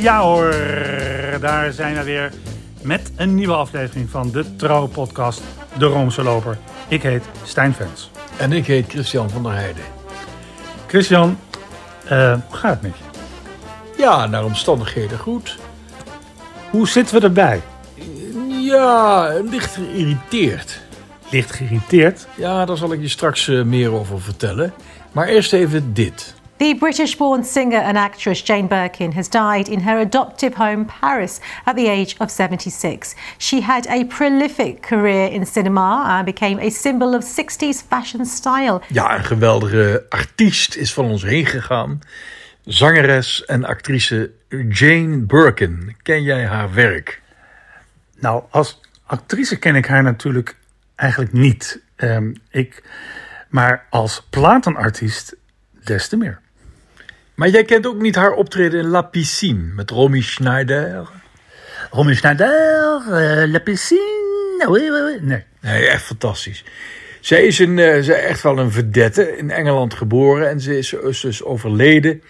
ja hoor, daar zijn we weer met een nieuwe aflevering van de Trouw Podcast De Roomse Loper. Ik heet Stijn Vens. En ik heet Christian van der Heijden. Christian, eh, hoe gaat het met je? Ja, naar omstandigheden goed. Hoe zitten we erbij? Ja, licht geïrriteerd. Licht geïrriteerd? Ja, daar zal ik je straks eh, meer over vertellen. Maar eerst even dit. The British born singer and actress Jane Birkin has died in her adoptive home, Paris, at the age of 76. She had a prolific career in cinema and became a symbol of 60s fashion style. Ja, een geweldige artiest is van ons heen gegaan. Zangeres en actrice Jane Birkin. Ken jij haar werk? Nou, als actrice ken ik haar natuurlijk eigenlijk niet. Ehm, ik, maar als platenartiest des te meer. Maar jij kent ook niet haar optreden in La Piscine met Romy Schneider? Romy Schneider, uh, La Piscine, oui, oui, oui. Nee. Nee, echt fantastisch. Zij is, een, uh, zij echt wel een vedette, in Engeland geboren en ze is, is dus overleden.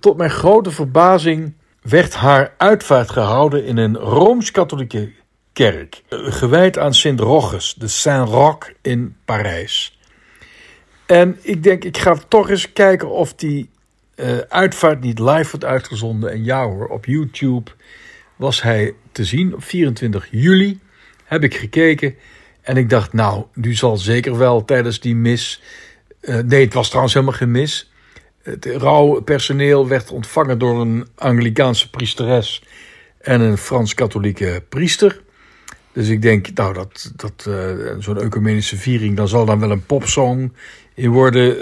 Tot mijn grote verbazing werd haar uitvaart gehouden in een Rooms-Katholieke kerk. Gewijd aan Sint Roches, de Saint-Roch in Parijs. En ik denk, ik ga toch eens kijken of die uh, uitvaart niet live wordt uitgezonden. En ja hoor, op YouTube was hij te zien op 24 juli. Heb ik gekeken en ik dacht, nou, nu zal zeker wel tijdens die mis. Uh, nee, het was trouwens helemaal geen mis. Het rouwpersoneel werd ontvangen door een Anglikaanse priesteres en een Frans-katholieke priester. Dus ik denk, nou, dat, dat uh, zo'n ecumenische viering, dan zal dan wel een popsong in worden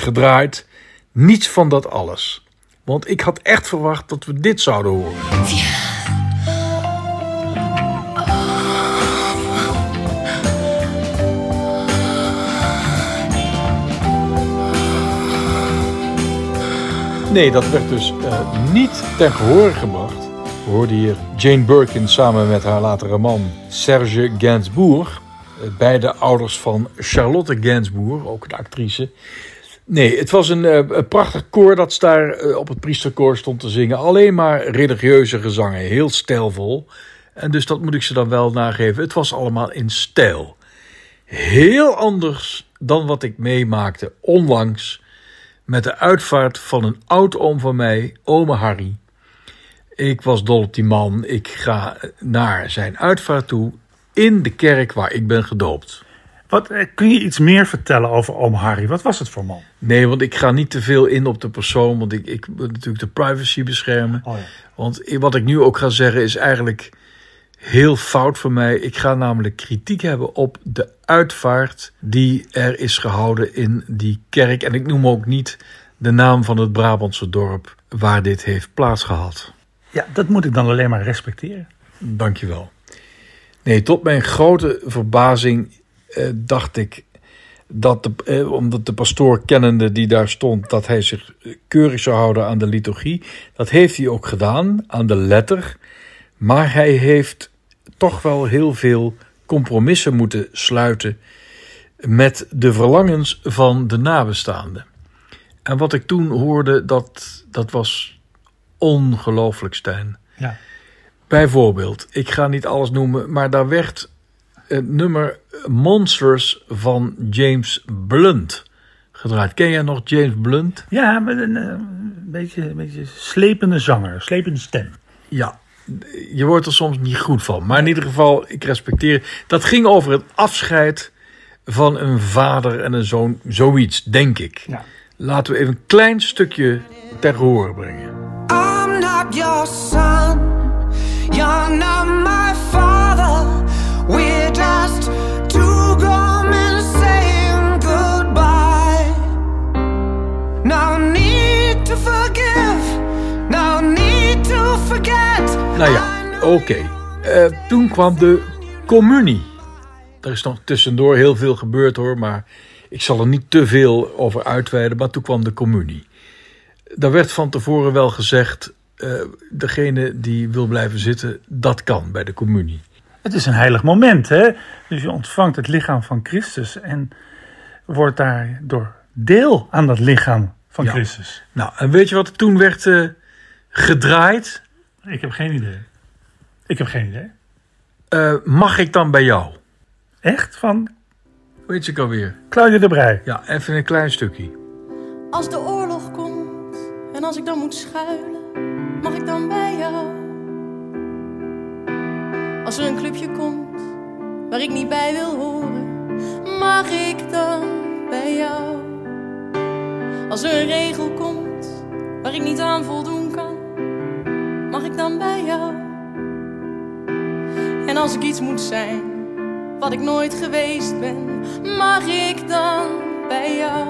gedraaid. Niets van dat alles. Want ik had echt verwacht dat we dit zouden horen. Nee, dat werd dus uh, niet ten gehoor gebracht. We hoorden hier Jane Birkin samen met haar latere man Serge Gainsbourg. Beide ouders van Charlotte Gainsbourg, ook de actrice. Nee, het was een, een prachtig koor dat daar uh, op het priesterkoor stond te zingen. Alleen maar religieuze gezangen, heel stijlvol. En dus dat moet ik ze dan wel nageven. Het was allemaal in stijl. Heel anders dan wat ik meemaakte onlangs met de uitvaart van een oud-oom van mij, ome Harry. Ik was dol op die man. Ik ga naar zijn uitvaart toe in de kerk waar ik ben gedoopt. Wat, kun je iets meer vertellen over oom Harry? Wat was het voor man? Nee, want ik ga niet te veel in op de persoon, want ik, ik moet natuurlijk de privacy beschermen. Oh ja. Want wat ik nu ook ga zeggen is eigenlijk heel fout voor mij. Ik ga namelijk kritiek hebben op de uitvaart die er is gehouden in die kerk. En ik noem ook niet de naam van het Brabantse dorp waar dit heeft plaatsgehad. Ja, dat moet ik dan alleen maar respecteren. Dankjewel. Nee, tot mijn grote verbazing eh, dacht ik dat, de, eh, omdat de pastoor kennende die daar stond, dat hij zich keurig zou houden aan de liturgie. Dat heeft hij ook gedaan, aan de letter. Maar hij heeft toch wel heel veel compromissen moeten sluiten met de verlangens van de nabestaanden. En wat ik toen hoorde, dat, dat was ongelooflijk, Stijn. Ja. Bijvoorbeeld, ik ga niet alles noemen, maar daar werd het nummer Monsters van James Blunt gedraaid. Ken jij nog James Blunt? Ja, met een, uh, beetje, een beetje slepende zanger, slepende stem. Ja, je wordt er soms niet goed van. Maar in ieder geval, ik respecteer. Dat ging over het afscheid van een vader en een zoon. Zoiets, denk ik. Ja. Laten we even een klein stukje ter horen brengen. I'm not your son. You're not my father. We're just Nou ja, oké. Eh, toen kwam de communie. Er is nog tussendoor heel veel gebeurd hoor, maar ik zal er niet te veel over uitweiden. Maar toen kwam de communie. Daar werd van tevoren wel gezegd, eh, degene die wil blijven zitten, dat kan bij de communie. Het is een heilig moment, hè? Dus je ontvangt het lichaam van Christus en wordt daardoor deel aan dat lichaam van Ja. Christus. Nou, en weet je wat er toen werd eh, gedraaid? Ik heb geen idee. Ik heb geen idee. Eh, mag ik dan bij jou? Echt? Van Weet je ik alweer? Claudia de Brij. Ja, even een klein stukje. Als de oorlog komt en als ik dan moet schuilen, mag ik dan bij jou? Als er een clubje komt waar ik niet bij wil horen, mag ik dan bij jou? Als er een regel komt waar ik niet aan voldoen kan, mag ik dan bij jou? En als ik iets moet zijn wat ik nooit geweest ben, mag ik dan bij jou?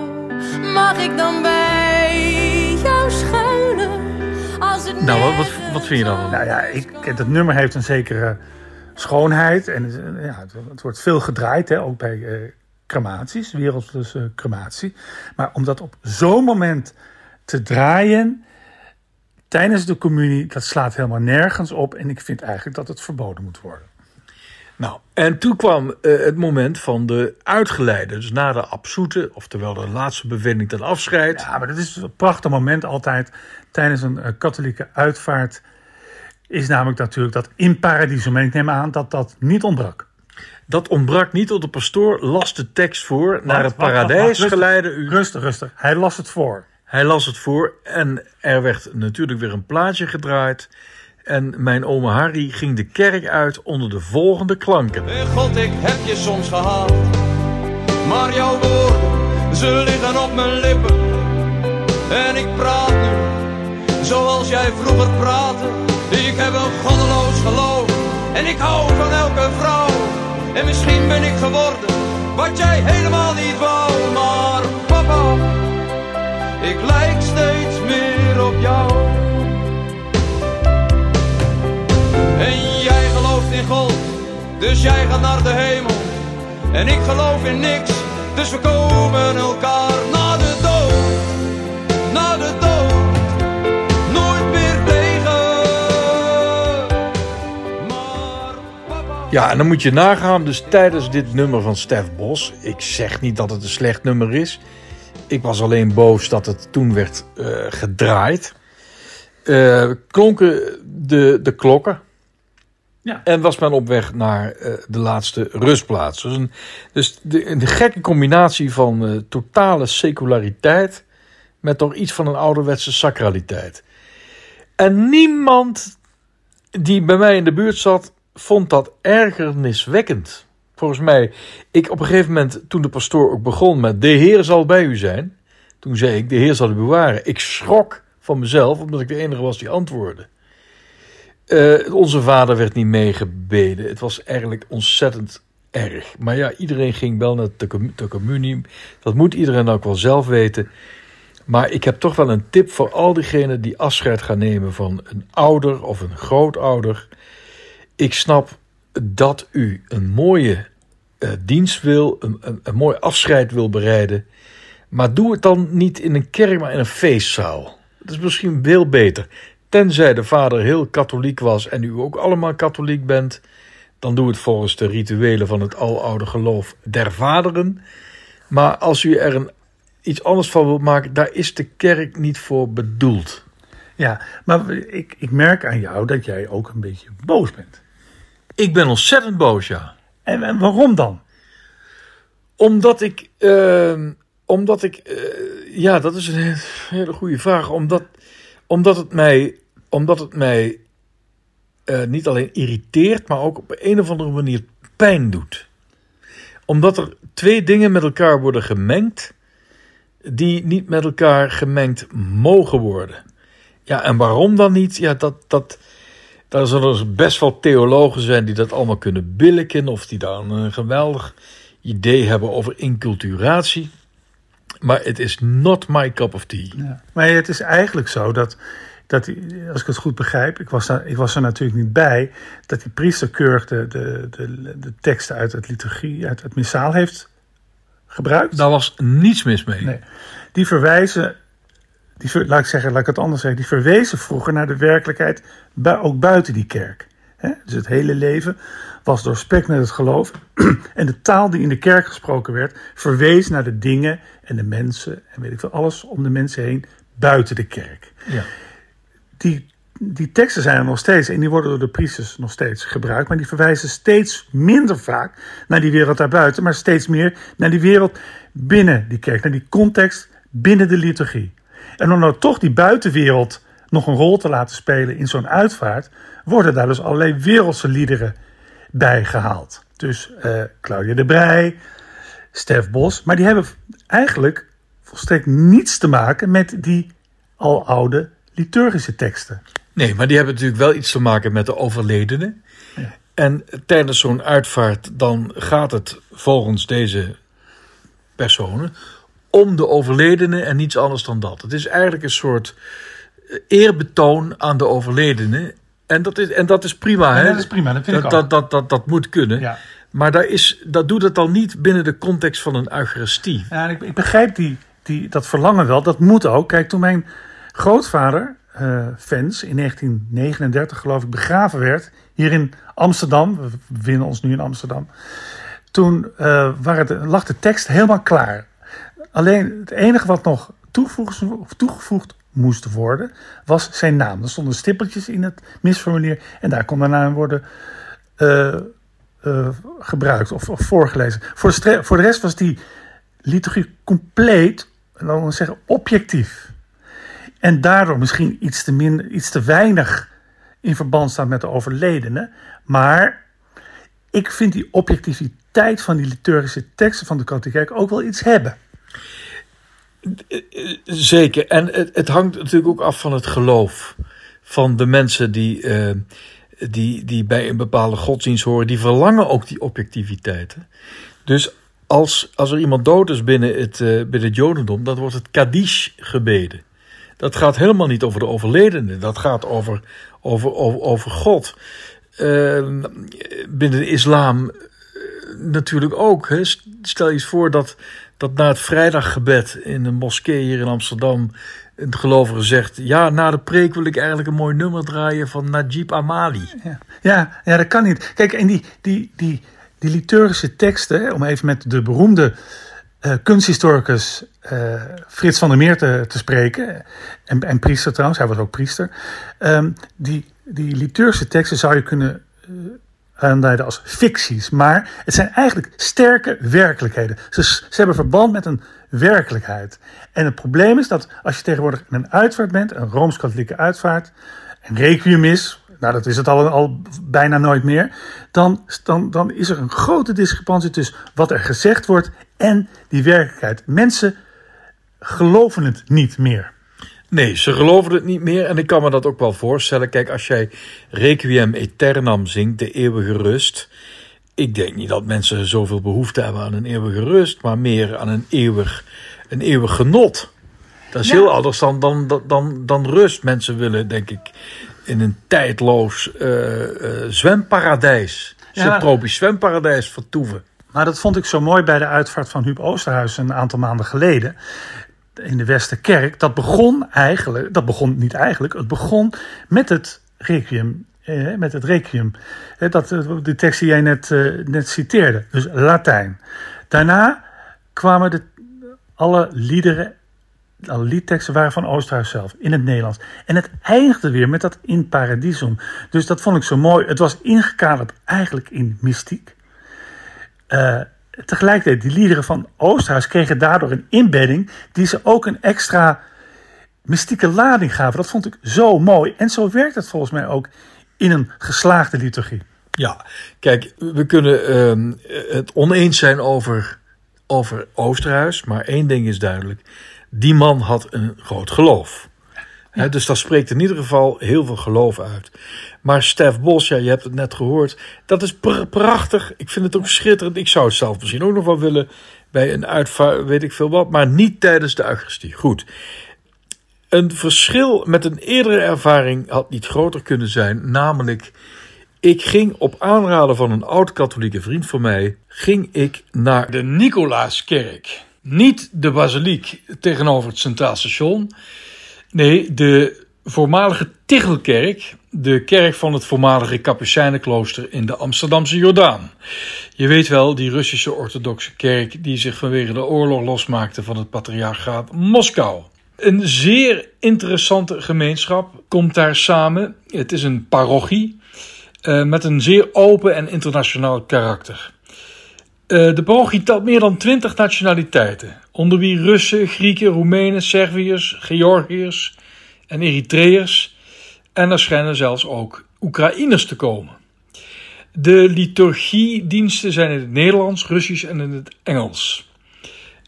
Mag ik dan bij jou schuilen? Als het Nou, wat, wat, vind je dan? Nou ja, ik, het nummer heeft een zekere schoonheid. En ja, het, het wordt veel gedraaid, hè, ook bij eh, crematies, wereldse crematie. Maar om dat op zo'n moment te draaien tijdens de communie, dat slaat helemaal nergens op. En ik vind eigenlijk dat het verboden moet worden. Nou, en toen kwam eh, het moment van de uitgeleide. Dus na de absoete, oftewel de laatste bevinding ten afscheid. Ja, maar dat is een prachtig moment altijd tijdens een eh, katholieke uitvaart. Is namelijk natuurlijk dat in paradiso. Maar ik neem aan dat dat niet ontbrak. Dat ontbrak niet tot de pastoor las de tekst voor. naar het Wacht, wacht, wacht, paradijs geleide u. Rustig, rustig. Hij las het voor. Hij las het voor en er werd natuurlijk weer een plaatje gedraaid. En mijn oma Harry ging de kerk uit onder de volgende klanken. Hey God, ik heb je soms gehaald. Maar jouw woorden, ze liggen op mijn lippen. En ik praat nu, zoals jij vroeger praatte. Ik heb een goddeloos geloof. En ik hou van elke vrouw. En misschien ben ik geworden, wat jij helemaal niet wou. Maar papa, ik lijk steeds meer op jou. En jij gelooft in God, dus jij gaat naar de hemel. En ik geloof in niks, dus we komen elkaar na Ja, en dan moet je nagaan, dus tijdens dit nummer van Stef Bos. Ik zeg niet dat het een slecht nummer is. Ik was alleen boos dat het toen werd eh, gedraaid. Eh, klonken de, de klokken. Ja. En was men op weg naar eh, de laatste rustplaats. Dus, een, dus de, een gekke combinatie van totale seculariteit. met toch iets van een ouderwetse sacraliteit. En niemand die bij mij in de buurt zat, vond dat ergerniswekkend. Volgens mij, ik op een gegeven moment, toen de pastoor ook begon met: De Heer zal bij u zijn. Toen zei ik: De Heer zal u bewaren. Ik schrok van mezelf, omdat ik de enige was die antwoordde. Eh, onze vader werd niet meegebeden. Het was eigenlijk ontzettend erg. Maar ja, iedereen ging wel naar de, com- de communie. Dat moet iedereen ook wel zelf weten. Maar ik heb toch wel een tip voor al diegenen die afscheid gaan nemen van een ouder of een grootouder. Ik snap dat u een mooie eh, dienst wil, een, een, een mooi afscheid wil bereiden. Maar doe het dan niet in een kerk, maar in een feestzaal. Dat is misschien veel beter. Tenzij de vader heel katholiek was en u ook allemaal katholiek bent, dan doe het volgens de rituelen van het aloude geloof der vaderen. Maar als u er een, iets anders van wilt maken, daar is de kerk niet voor bedoeld. Ja, maar ik, ik merk aan jou dat jij ook een beetje boos bent. Ik ben ontzettend boos, ja. En, en waarom dan? Omdat ik, ehm, omdat ik, eh, ja, dat is een he- hele goede vraag. Omdat, omdat het mij, omdat het mij eh, niet alleen irriteert, maar ook op een of andere manier pijn doet. Omdat er twee dingen met elkaar worden gemengd, die niet met elkaar gemengd mogen worden. Ja, en waarom dan niet? Ja, dat, dat, daar zullen er best wel theologen zijn die dat allemaal kunnen billiken, of die daar een geweldig idee hebben over inculturatie. Maar het is not my cup of tea. Ja. Maar het is eigenlijk zo dat dat als ik het goed begrijp, ik was, daar, ik was er natuurlijk niet bij, dat die priester keurig de, de, de, de teksten uit het liturgie, uit het missaal heeft gebruikt. Daar was niets mis mee. Nee. Die verwijzen, die, laat ik zeggen, laat ik het anders zeggen, die verwezen vroeger naar de werkelijkheid, ook buiten die kerk. Dus het hele leven was doorspekt met het geloof. en de taal die in de kerk gesproken werd, verwees naar de dingen en de mensen en weet ik veel, alles om de mensen heen buiten de kerk. Ja. Die, die teksten zijn er nog steeds en die worden door de priesters nog steeds gebruikt, maar die verwijzen steeds minder vaak naar die wereld daarbuiten, maar steeds meer naar die wereld binnen die kerk, naar die context binnen de liturgie. En om nou toch die buitenwereld nog een rol te laten spelen in zo'n uitvaart, worden daar dus allerlei wereldse liederen bij gehaald. Dus eh, Claudia de Brij, Stef Bos, maar die hebben eigenlijk volstrekt niets te maken met die aloude liturgische teksten. Nee, maar die hebben natuurlijk wel iets te maken met de overledenen. En tijdens zo'n uitvaart dan gaat het volgens deze personen om de overledenen en niets anders dan dat. Het is eigenlijk een soort eh, eerbetoon aan de overledenen. En dat is, en dat is prima. Hè? dat is prima, dat vind ik dat, ook. dat, dat, dat, dat moet kunnen. Ja. Maar daar is, dat doet het dan niet binnen de context van een eucharistie. Ja, ik, ik begrijp die, die, dat verlangen wel. Dat moet ook. Kijk, toen mijn grootvader, Fens, in 1939 geloof ik, begraven werd. Hier in Amsterdam. We bevinden ons nu in Amsterdam. Toen eh, waren de, lag de tekst helemaal klaar. Alleen het enige wat nog toegevoegd, toegevoegd moest worden, was zijn naam. Er stonden stippeltjes in het misformulier. En daar kon de naam worden eh, eh, gebruikt of, of voorgelezen. Voor voor de rest was die liturgie compleet, laten we zeggen, objectief. En daardoor misschien iets te, min, iets te weinig in verband staat met de overledene. Maar ik vind die objectiviteit van die liturgische teksten van de katholieke ook wel iets hebben. Zeker. En het, het hangt natuurlijk ook af van het geloof. Van de mensen die, eh, die, die bij een bepaalde godsdienst horen. Die verlangen ook die objectiviteit. hè. Dus als, als er iemand dood is binnen het, eh, binnen het Jodendom. dan wordt het Kaddish gebeden. Dat gaat helemaal niet over de overledene. Dat gaat over, over, over, over God. Eh, binnen de islam natuurlijk ook. Hè. Stel je eens voor dat, dat na het vrijdaggebed in een moskee hier in Amsterdam. een gelovige zegt: Ja, na de preek wil ik eigenlijk een mooi nummer draaien van Najib Amali. Ja, ja, ja dat kan niet. Kijk, en die, die, die, die liturgische teksten, om even met de beroemde eh, kunsthistoricus eh, Frits van der Meer te, te spreken, en, en priester trouwens, hij was ook priester. Ehm, die, die liturgische teksten zou je kunnen eh, aanduiden als ficties, maar het zijn eigenlijk sterke werkelijkheden. Ze, ze hebben verband met een werkelijkheid. En het probleem is dat als je tegenwoordig in een uitvaart bent, een rooms-katholieke uitvaart, een requiem is, nou dat is het al, al bijna nooit meer, dan, dan, dan is er een grote discrepantie tussen wat er gezegd wordt en die werkelijkheid. Mensen geloven het niet meer. Nee, ze geloven het niet meer. En ik kan me dat ook wel voorstellen. Kijk, als jij Requiem Aeternam zingt, de eeuwige rust. Ik denk niet dat mensen zoveel behoefte hebben aan een eeuwige rust, maar meer aan een eeuwig, een eeuwig genot. Dat is Ja. heel anders dan, dan, dan, dan rust. Mensen willen, denk ik, in een tijdloos eh, eh, zwemparadijs, Ja. subtropisch zwemparadijs vertoeven. Maar dat vond ik zo mooi bij de uitvaart van Huub Oosterhuis een aantal maanden geleden. In de Westerkerk. Dat begon eigenlijk, dat begon niet eigenlijk, het begon met het requiem. Eh, met het requiem. Eh, dat, de tekst die jij net, eh, net citeerde. Dus Latijn. Daarna kwamen de, alle liederen, alle liedteksten waren van Oosterhuis zelf. In het Nederlands. En het eindigde weer met dat in paradisum. Dus dat vond ik zo mooi. Het was ingekaderd eigenlijk in mystiek. Eh, tegelijkertijd, die liederen van Oosterhuis kregen daardoor een inbedding die ze ook een extra mystieke lading gaven. Dat vond ik zo mooi. En zo werkt het volgens mij ook in een geslaagde liturgie. Ja, kijk, we kunnen ehm, het oneens zijn over, over Oosterhuis, maar één ding is duidelijk. Die man had een groot geloof. Dus daar spreekt in ieder geval heel veel geloof uit. Maar Stef Bos, ja, je hebt het net gehoord, dat is pr- prachtig. Ik vind het ook schitterend. Ik zou het zelf misschien ook nog wel willen bij een uitvaart, weet ik veel wat, maar niet tijdens de Eucharistie. Goed. Een verschil met een eerdere ervaring had niet groter kunnen zijn, namelijk ik ging op aanraden van een oud-katholieke vriend van mij, ging ik naar de Nicolaaskerk. Niet de basiliek tegenover het Centraal Station. Nee, de voormalige Tichelkerk, de kerk van het voormalige Kapucijnenklooster in de Amsterdamse Jordaan. Je weet wel, die Russische orthodoxe kerk die zich vanwege de oorlog losmaakte van het patriarchaat Moskou. Een zeer interessante gemeenschap komt daar samen. Het is een parochie uh, met een zeer open en internationaal karakter. Uh, de parochie telt meer dan 20 nationaliteiten, onder wie Russen, Grieken, Roemenen, Serviërs, Georgiërs en Eritreërs. En er schijnen zelfs ook Oekraïners te komen. De liturgiediensten zijn in het Nederlands, Russisch en in het Engels.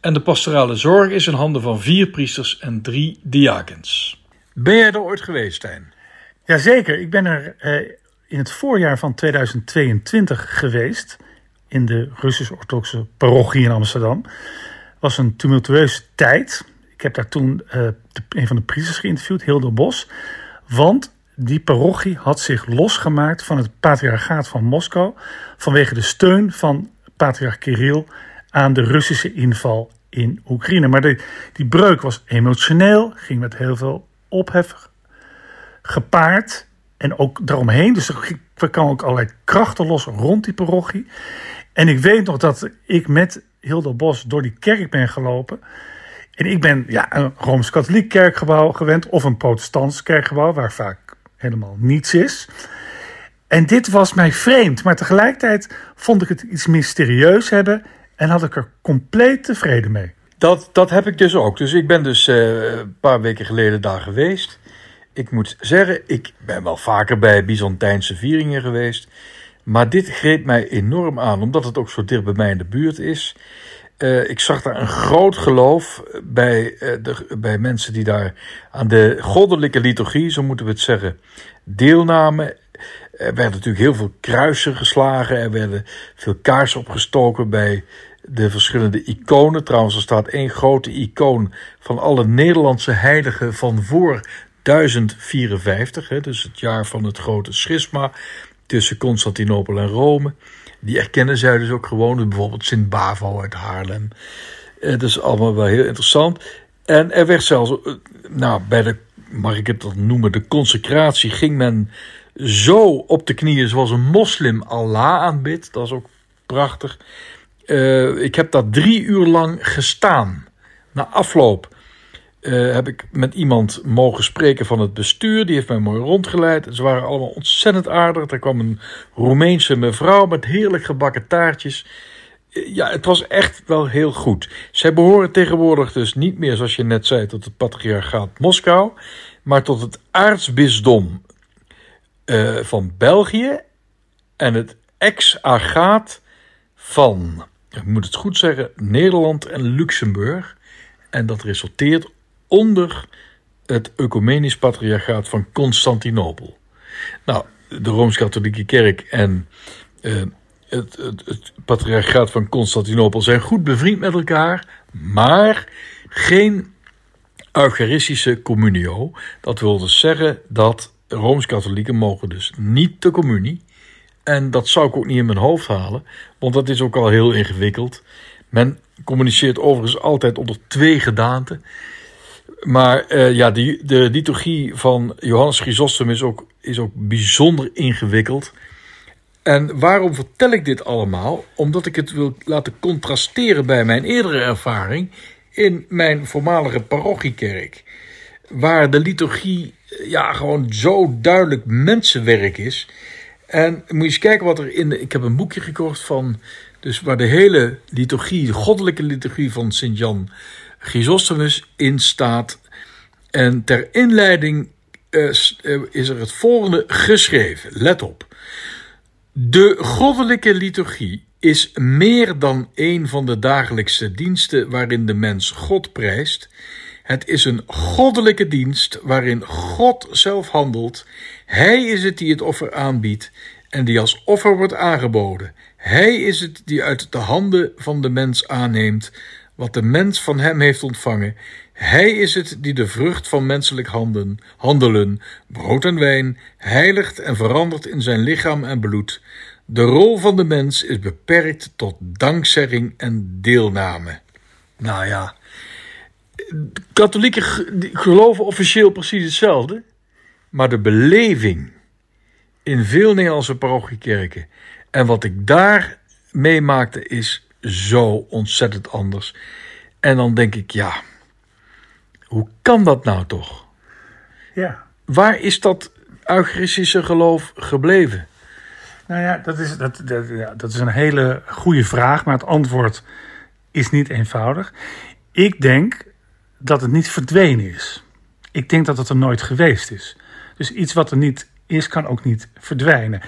En de pastorale zorg is in handen van vier priesters en drie diakens. Ben jij er ooit geweest, Stijn? Jazeker, ik ben er eh, in het voorjaar van 2022 geweest. In de Russisch-Orthodoxe parochie in Amsterdam. was een tumultueuze tijd. Ik heb daar toen de, een van de priesters geïnterviewd, Hilde Bos. Want die parochie had zich losgemaakt van het patriarchaat van Moskou. vanwege de steun van patriarch Kirill aan de Russische inval in Oekraïne. Maar de, die breuk was emotioneel, ging met heel veel ophef gepaard. En ook daaromheen. Dus er kwamen ook allerlei krachten los rond die parochie. En ik weet nog dat ik met Hilde Bos door die kerk ben gelopen. En ik ben ja, een Rooms-Katholiek kerkgebouw gewend. Of een protestants kerkgebouw, waar vaak helemaal niets is. En dit was mij vreemd. Maar tegelijkertijd vond ik het iets mysterieus hebben. En had ik er compleet tevreden mee. Dat, dat heb ik dus ook. Dus ik ben dus uh, een paar weken geleden daar geweest. Ik moet zeggen, ik ben wel vaker bij Byzantijnse vieringen geweest. Maar dit greep mij enorm aan, omdat het ook zo dicht bij mij in de buurt is. Uh, ik zag daar een groot geloof bij, uh, de, bij mensen die daar aan de goddelijke liturgie, zo moeten we het zeggen, deelnamen. Er werden natuurlijk heel veel kruisen geslagen, er werden veel kaarsen opgestoken bij de verschillende iconen. Trouwens, er staat één grote icoon van alle Nederlandse heiligen van voor 1054, hè, dus het jaar van het grote schisma tussen Constantinopel en Rome. Die erkennen zij dus ook gewoon, bijvoorbeeld Sint Bavo uit Haarlem. Eh, dat is allemaal wel heel interessant. En er werd zelfs, eh, nou, bij de, mag ik het dan noemen, de consecratie ging men zo op de knieën zoals een moslim Allah aanbidt. Dat is ook prachtig. Uh, ik heb daar drie uur lang gestaan. Na afloop uh, heb ik met iemand mogen spreken van het bestuur. Die heeft mij mooi rondgeleid. Ze waren allemaal ontzettend aardig. Er kwam een Roemeense mevrouw met heerlijk gebakken taartjes. Uh, ja, het was echt wel heel goed. Zij behoren tegenwoordig dus niet meer, zoals je net zei, tot het patriarchaat Moskou, maar tot het aartsbisdom uh, van België en het ex-agaat van, ik moet het goed zeggen, Nederland en Luxemburg. En dat resulteert onder het ecumenisch patriarchaat van Constantinopel. Nou, de Rooms-Katholieke Kerk en uh, het, het, het, patriarchaat van Constantinopel zijn goed bevriend met elkaar, maar geen Eucharistische communio. Dat wil dus zeggen dat Rooms-Katholieken mogen dus niet de communie. En dat zou ik ook niet in mijn hoofd halen, want dat is ook al heel ingewikkeld. Men communiceert overigens altijd onder twee gedaanten. Maar uh, ja, die, de liturgie van Johannes Chrysostom is ook, is ook bijzonder ingewikkeld. En waarom vertel ik dit allemaal? Omdat ik het wil laten contrasteren bij mijn eerdere ervaring in mijn voormalige parochiekerk. Waar de liturgie ja, gewoon zo duidelijk mensenwerk is. En moet je eens kijken wat er in de. Ik heb een boekje gekocht van. Dus waar de hele liturgie, de goddelijke liturgie van Sint-Jan Chrysostomus in staat. En ter inleiding uh, is er het volgende geschreven. Let op. De goddelijke liturgie is meer dan een van de dagelijkse diensten waarin de mens God prijst. Het is een goddelijke dienst waarin God zelf handelt. Hij is het die het offer aanbiedt en die als offer wordt aangeboden. Hij is het die uit de handen van de mens aanneemt wat de mens van hem heeft ontvangen. Hij is het die de vrucht van menselijk handen, handelen, brood en wijn, heiligt en verandert in zijn lichaam en bloed. De rol van de mens is beperkt tot dankzegging en deelname. Nou ja, katholieken geloven officieel precies hetzelfde, maar de beleving in veel Nederlandse parochiekerken en wat ik daar meemaakte is zo ontzettend anders. En dan denk ik, ja, hoe kan dat nou toch? Ja. Waar is dat eucharistische geloof gebleven? Nou ja, dat is, dat, dat, ja, dat is een hele goede vraag, maar het antwoord is niet eenvoudig. Ik denk dat het niet verdwenen is. Ik denk dat het er nooit geweest is. Dus iets wat er niet is, kan ook niet verdwijnen.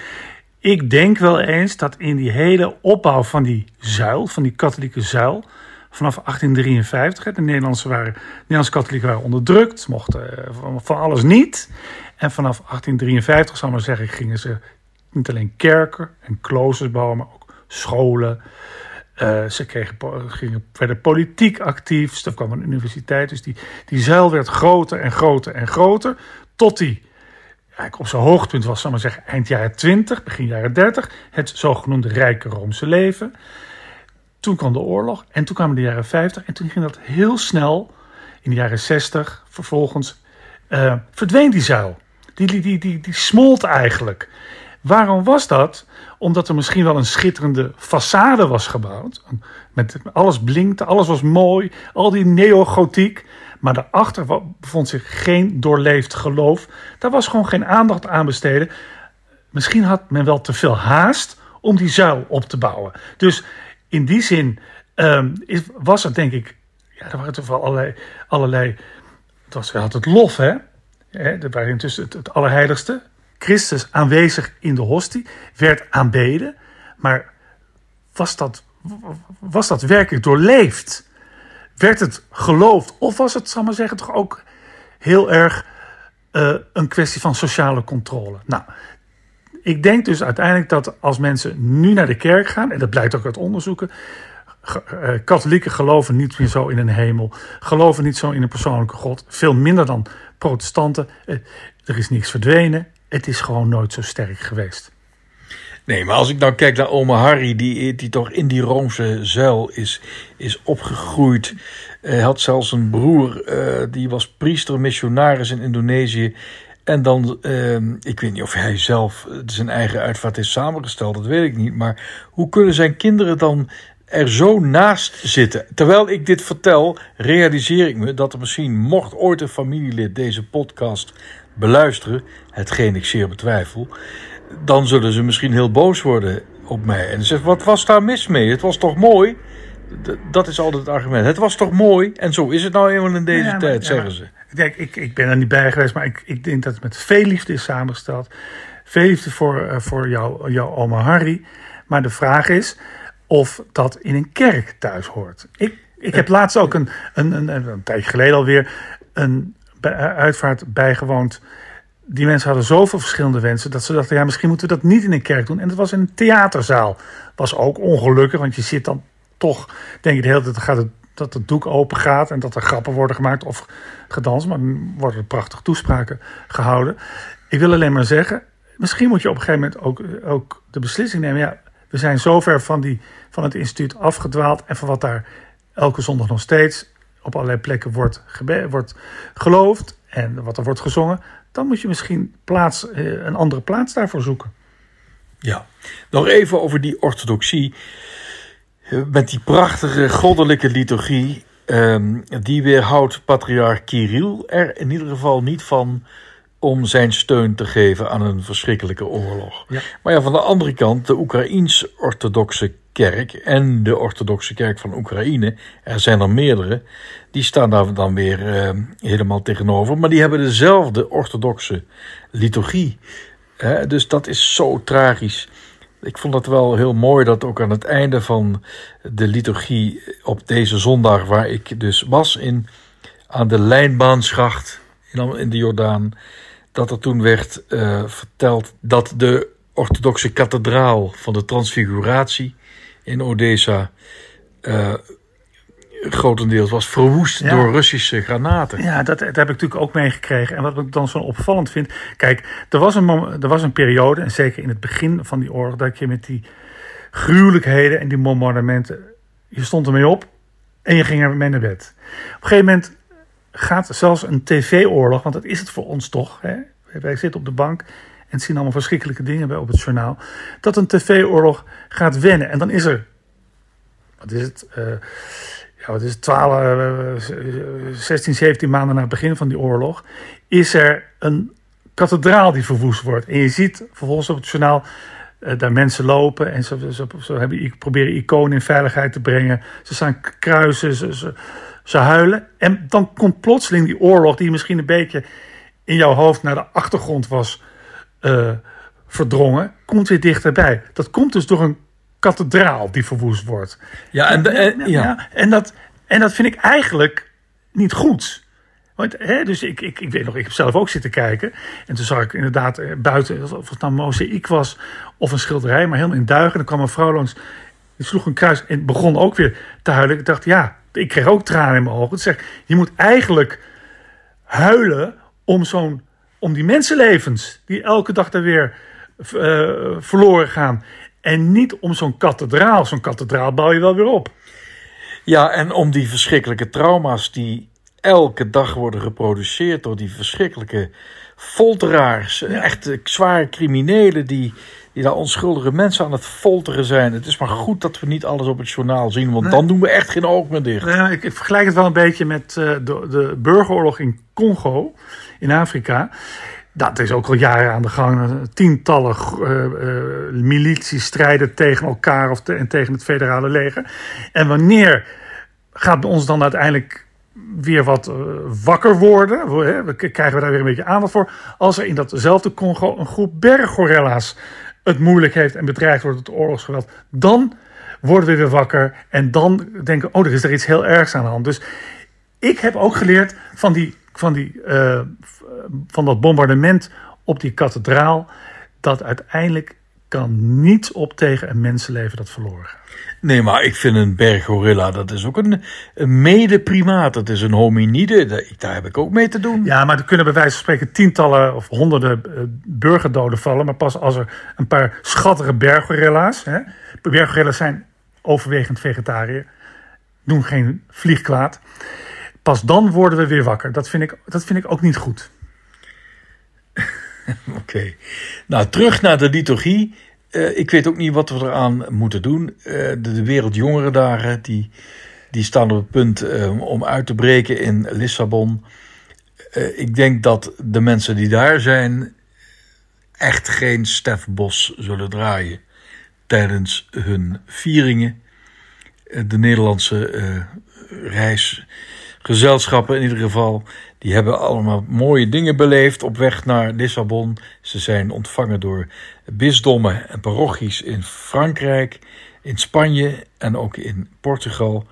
Ik denk wel eens dat in die hele opbouw van die zuil, van die katholieke zuil, vanaf 1853, de Nederlandse, waren, Nederlandse katholieken waren onderdrukt, mochten eh, van alles niet. En vanaf 1853, zal ik maar zeggen, gingen ze niet alleen kerken en kloosters bouwen, maar ook scholen. Uh, ze kregen, gingen verder politiek actief. Er kwam een universiteit. Dus die, die zuil werd groter en groter en groter. Tot die eigenlijk op zijn hoogtepunt was, zal maar zeggen, eind jaren 20, begin jaren 30. Het zogenoemde rijke Roomse leven. Toen kwam de oorlog en toen kwamen de jaren 50. En toen ging dat heel snel. In de jaren 60 vervolgens uh, verdween die zuil. Die, die, die, die, die smolt eigenlijk. Waarom was dat? Omdat er misschien wel een schitterende façade was gebouwd. Met, alles blinkte, alles was mooi, al die neogotiek. Maar daarachter bevond zich geen doorleefd geloof. Daar was gewoon geen aandacht aan besteden. Misschien had men wel te veel haast om die zuil op te bouwen. Dus in die zin is, was het denk ik. Ja, er waren toch wel allerlei. allerlei het was, had het lof, hè? Er waren intussen het, het allerheiligste. Christus aanwezig in de hostie, werd aanbeden. Maar was dat, was dat werkelijk doorleefd? Werd het geloofd? Of was het, zal maar zeggen, toch ook heel erg uh, een kwestie van sociale controle? Nou, ik denk dus uiteindelijk dat als mensen nu naar de kerk gaan, en dat blijkt ook uit onderzoeken, uh, katholieken geloven niet meer zo in een hemel, geloven niet zo in een persoonlijke God, veel minder dan protestanten. Uh, er is niks verdwenen, het is gewoon nooit zo sterk geweest. Nee, maar als ik nou kijk naar oma Harry, die, die toch in die Roomse zuil is, is opgegroeid. Hij had zelfs een broer, uh, die was priester, missionaris in Indonesië. En dan, uh, ik weet niet of hij zelf zijn eigen uitvaart heeft samengesteld, dat weet ik niet. Maar hoe kunnen zijn kinderen dan er zo naast zitten? Terwijl ik dit vertel, realiseer ik me dat er misschien, mocht ooit een familielid deze podcast beluisteren, hetgeen ik zeer betwijfel, dan zullen ze misschien heel boos worden op mij. En zeggen, wat was daar mis mee? Het was toch mooi? dat is altijd het argument. Het was toch mooi? En zo is het nou eenmaal in deze tijd, zeggen ze. Kijk, ik, ik ben er niet bij geweest, maar ik, ik denk dat het met veel liefde is samengesteld. Veel liefde voor, uh, voor jou, jouw oma Harry. Maar de vraag is of dat in een kerk thuis hoort. Ik, ik heb laatst ook een, een, een, een, een tijdje geleden alweer een uitvaart bijgewoond. Die mensen hadden zoveel verschillende wensen dat ze dachten: ja, misschien moeten we dat niet in een kerk doen. En dat was in een theaterzaal. Was ook ongelukkig, want je zit dan toch, denk je de hele tijd gaat het, dat het doek open gaat en dat er grappen worden gemaakt of gedanst. Maar dan worden er prachtige toespraken gehouden. Ik wil alleen maar zeggen: misschien moet je op een gegeven moment ook, ook de beslissing nemen. Ja, we zijn zover van, die, van het instituut afgedwaald en van wat daar elke zondag nog steeds op allerlei plekken wordt, wordt geloofd en wat er wordt gezongen, dan moet je misschien plaats, eh, een andere plaats daarvoor zoeken. Ja, nog even over die orthodoxie. Met die prachtige goddelijke liturgie, ehm, die weerhoudt patriarch Kirill er in ieder geval niet van om zijn steun te geven aan een verschrikkelijke oorlog. Ja. Maar ja, van de andere kant, de Oekraïens-orthodoxe kerk en de orthodoxe kerk van Oekraïne, er zijn er meerdere, die staan daar dan weer uh, helemaal tegenover. Maar die hebben dezelfde orthodoxe liturgie. Dus dat is zo tragisch. Ik vond het wel heel mooi dat ook aan het einde van de liturgie op deze zondag, waar ik dus was in, aan de lijnbaanschacht in, de Jordaan, dat er toen werd uh, verteld dat de orthodoxe kathedraal van de Transfiguratie in Odessa uh, grotendeels was verwoest Ja. door Russische granaten. Ja, dat, dat heb ik natuurlijk ook meegekregen. En wat ik dan zo opvallend vind. Kijk, er was, een, er was een periode, en zeker in het begin van die oorlog, dat je met die gruwelijkheden en die bombardementen. Je stond ermee op en je ging ermee naar bed. Op een gegeven moment gaat zelfs een tv-oorlog, want dat is het voor ons toch. Hè? Wij zitten op de bank en zien allemaal verschrikkelijke dingen bij op het journaal. Dat een tv-oorlog gaat wennen. En dan is er, wat is het? eh, ja, wat is het, 12, eh, 16, 17 maanden na het begin van die oorlog, is er een kathedraal die verwoest wordt. En je ziet vervolgens op het journaal eh, daar mensen lopen en ze, ze, ze hebben, proberen iconen in veiligheid te brengen. Ze staan kruisen, ze, ze, ze huilen. En dan komt plotseling die oorlog, die misschien een beetje in jouw hoofd naar de achtergrond was eh, verdrongen, komt weer dichterbij. Dat komt dus door een kathedraal die verwoest wordt. Ja, en, en- ja. en, dat, en dat vind ik eigenlijk niet goed. Want, hè, dus ik, ik, ik weet nog, ik heb zelf ook zitten kijken. En toen zag ik inderdaad eh, buiten, of het nou mozaïek was of een schilderij, maar helemaal in duigen. En dan kwam een vrouw langs, die sloeg een kruis en begon ook weer te huilen. Ik dacht, ja, ik kreeg ook tranen in mijn ogen. Dus zeg, je moet eigenlijk huilen om, zo'n, om die mensenlevens die elke dag daar weer eh, verloren gaan. En niet om zo'n kathedraal. Zo'n kathedraal bouw je wel weer op. Ja, en om die verschrikkelijke trauma's die elke dag worden geproduceerd door die verschrikkelijke folteraars, echte zware criminelen die, die daar onschuldige mensen aan het folteren zijn. Het is maar goed dat we niet alles op het journaal zien, want dan doen we echt geen oog meer dicht. Nou ja, ik, ik vergelijk het wel een beetje met eh, de, de burgeroorlog in Congo, in Afrika. Dat is ook al jaren aan de gang. Tientallen eh, eh, milities strijden tegen elkaar of en tegen het federale leger. En wanneer gaat ons dan uiteindelijk weer wat eh, wakker worden? We, krijgen we daar weer een beetje aandacht voor. Als er in datzelfde Congo een groep berggorilla's het moeilijk heeft en bedreigd wordt door het oorlogsgeweld, dan worden we weer wakker en dan denken oh, er is er iets heel ergs aan de hand. Dus ik heb ook geleerd van, die, van, die, eh, van dat bombardement op die kathedraal, dat uiteindelijk kan niets op tegen een mensenleven dat verloren gaat. Nee, maar ik vind een berggorilla, dat is ook een, een medeprimaat. Dat is een hominide, daar, daar heb ik ook mee te doen. Ja, maar er kunnen bij wijze van spreken tientallen of honderden eh, burgerdoden vallen. Maar pas als er een paar schattige berggorilla's. Hè, berggorilla's zijn overwegend vegetariër. Doen geen vliegkwaad. Pas dan worden we weer wakker. Dat vind ik, dat vind ik ook niet goed. Oké. Nou, terug naar de liturgie. Eh, ik weet ook niet wat we eraan moeten doen. Eh, de, de Wereldjongerendagen, die, die staan op het punt eh, om uit te breken in Lissabon. Ik denk dat de mensen die daar zijn echt geen Stef Bos zullen draaien tijdens hun vieringen. De Nederlandse eh, reisgezelschappen in ieder geval, die hebben allemaal mooie dingen beleefd op weg naar Lissabon. Ze zijn ontvangen door bisdommen en parochies in Frankrijk, in Spanje en ook in Portugal.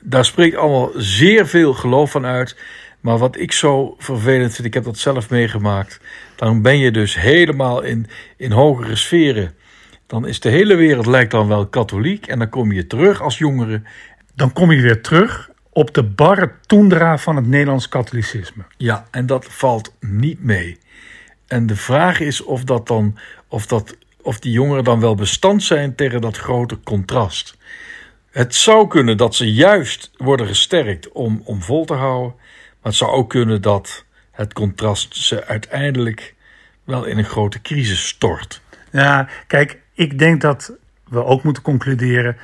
Daar spreekt allemaal zeer veel geloof van uit. Maar wat ik zo vervelend vind, ik heb dat zelf meegemaakt. Dan ben je dus helemaal in, in hogere sferen. Dan is de hele wereld lijkt dan wel katholiek. En dan kom je terug als jongere. Dan kom je weer terug op de barre toendra van het Nederlands katholicisme. Ja, en dat valt niet mee. En de vraag is of, dat dan, of, dat, of die jongeren dan wel bestand zijn tegen dat grote contrast. Het zou kunnen dat ze juist worden gesterkt om, om vol te houden. Maar het zou ook kunnen dat het contrast ze uiteindelijk wel in een grote crisis stort. Ja, kijk, ik denk dat we ook moeten concluderen,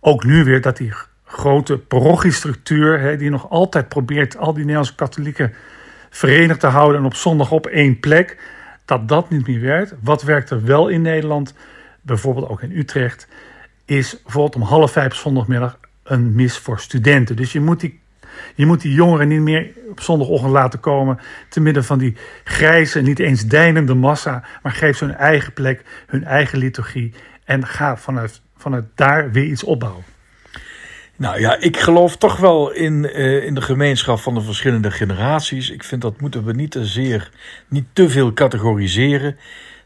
ook nu weer, dat die grote parochiestructuur, hè, die nog altijd probeert al die Nederlandse katholieken verenigd te houden en op zondag op één plek, dat dat niet meer werkt. Wat werkt er wel in Nederland, bijvoorbeeld ook in Utrecht, is bijvoorbeeld om half vijf zondagmiddag een mis voor studenten. Dus je moet die je moet die jongeren niet meer op zondagochtend laten komen. te midden van die grijze, niet eens deinende massa. maar geef ze hun eigen plek, hun eigen liturgie. en ga vanuit, vanuit daar weer iets opbouwen. Nou ja, ik geloof toch wel in, eh, in de gemeenschap van de verschillende generaties. Ik vind dat moeten we niet te zeer, niet te veel categoriseren.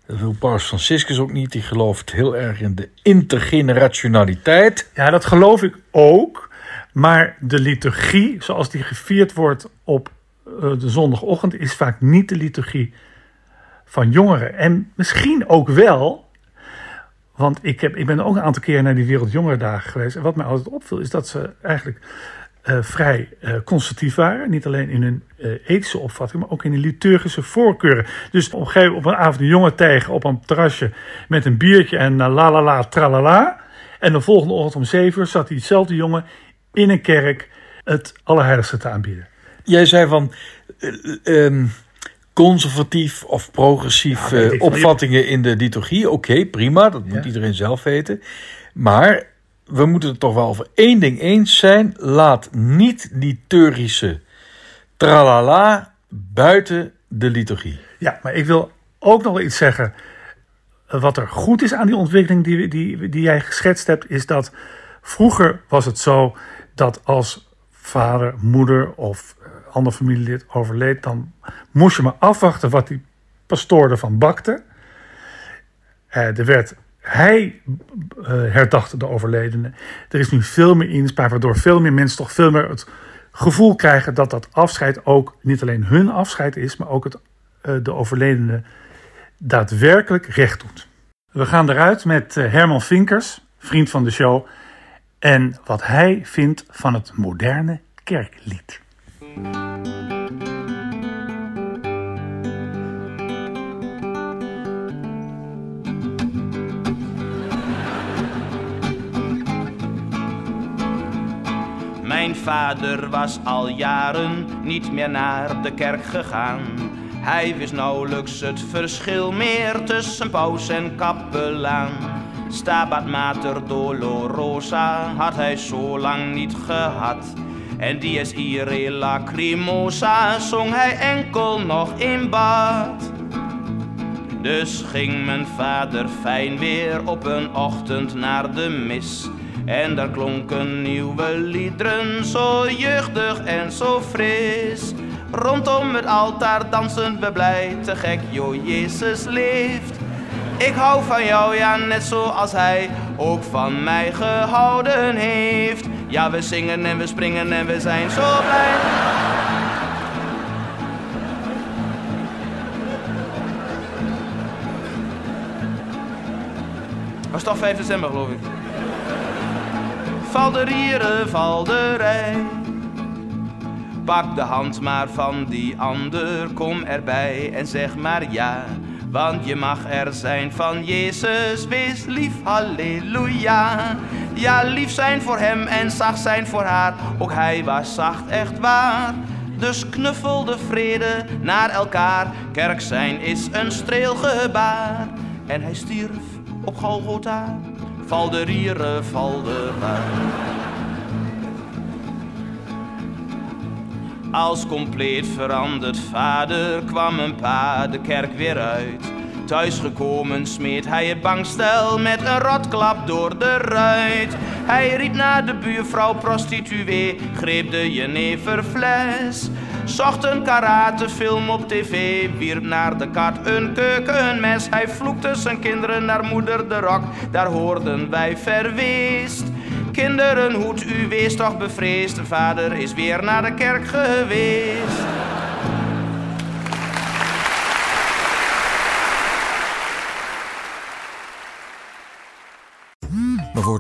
Dat wil Paus Franciscus ook niet. Die gelooft heel erg in de intergenerationaliteit. Ja, dat geloof ik ook. Maar de liturgie, zoals die gevierd wordt op uh, de zondagochtend, is vaak niet de liturgie van jongeren. En misschien ook wel, want ik, heb, ik ben ook een aantal keer naar die Wereldjongerendagen geweest. En wat mij altijd opviel, is dat ze eigenlijk uh, vrij uh, waren. Niet alleen in hun uh, ethische opvatting, maar ook in de liturgische voorkeuren. Dus op een gegeven op een avond een jongen tegen op een terrasje met een biertje en la la la tralala. En de volgende ochtend om zeven uur zat diezelfde jongen in een kerk het Allerheiligste te aanbieden. Jij zei van um, conservatief of progressief ja, opvattingen in de liturgie. Oké, okay, prima, dat moet ja. iedereen zelf weten. Maar we moeten het toch wel over één ding eens zijn. Laat niet liturgische tralala buiten de liturgie. Ja, maar ik wil ook nog iets zeggen. Wat er goed is aan die ontwikkeling die, die, die jij geschetst hebt, is dat vroeger was het zo dat als vader, moeder of ander familielid overleed, dan moest je maar afwachten wat die pastoor ervan bakte. Uh, er werd hij uh, herdacht de overledene. Er is nu veel meer inspraak, waardoor veel meer mensen toch veel meer het gevoel krijgen dat dat afscheid ook niet alleen hun afscheid is, maar ook het, uh, de overledene daadwerkelijk recht doet. We gaan eruit met Herman Vinkers, vriend van de show, en wat hij vindt van het moderne kerklied. Mijn vader was al jaren niet meer naar de kerk gegaan. Hij wist nauwelijks het verschil meer tussen paus en kapelaan. Stabat Mater Dolorosa had hij zo lang niet gehad. En dies ire lacrimosa zong hij enkel nog in bad. Dus ging mijn vader fijn weer op een ochtend naar de mis. En daar klonken nieuwe liederen, zo jeugdig en zo fris. Rondom het altaar dansen we blij, te gek, joh, Jezus leeft. Ik hou van jou, ja, net zoals hij ook van mij gehouden heeft. Ja, we zingen en we springen en we zijn zo blij. Was toch 5 december, geloof ik? Valderieren, valderij. Pak de hand maar van die ander, kom erbij en zeg maar ja. Want je mag er zijn van Jezus, wees lief, halleluja. Ja, lief zijn voor hem en zacht zijn voor haar, ook hij was zacht, echt waar. Dus knuffel de vrede naar elkaar, kerk zijn is een streelgebaar. En hij stierf op Golgotha val de rieren, val de Als compleet veranderd vader kwam een pa de kerk weer uit. Thuisgekomen smeet hij het bankstel met een rotklap door de ruit. Hij riep naar de buurvrouw prostituee, greep de jeneverfles. Zocht een karatefilm op tv, wierp naar de kat een keukenmes. Hij vloekte zijn kinderen naar moeder de rok, daar hoorden wij verweest. Kinderen, hoed u wees toch bevreesd, de vader is weer naar de kerk geweest.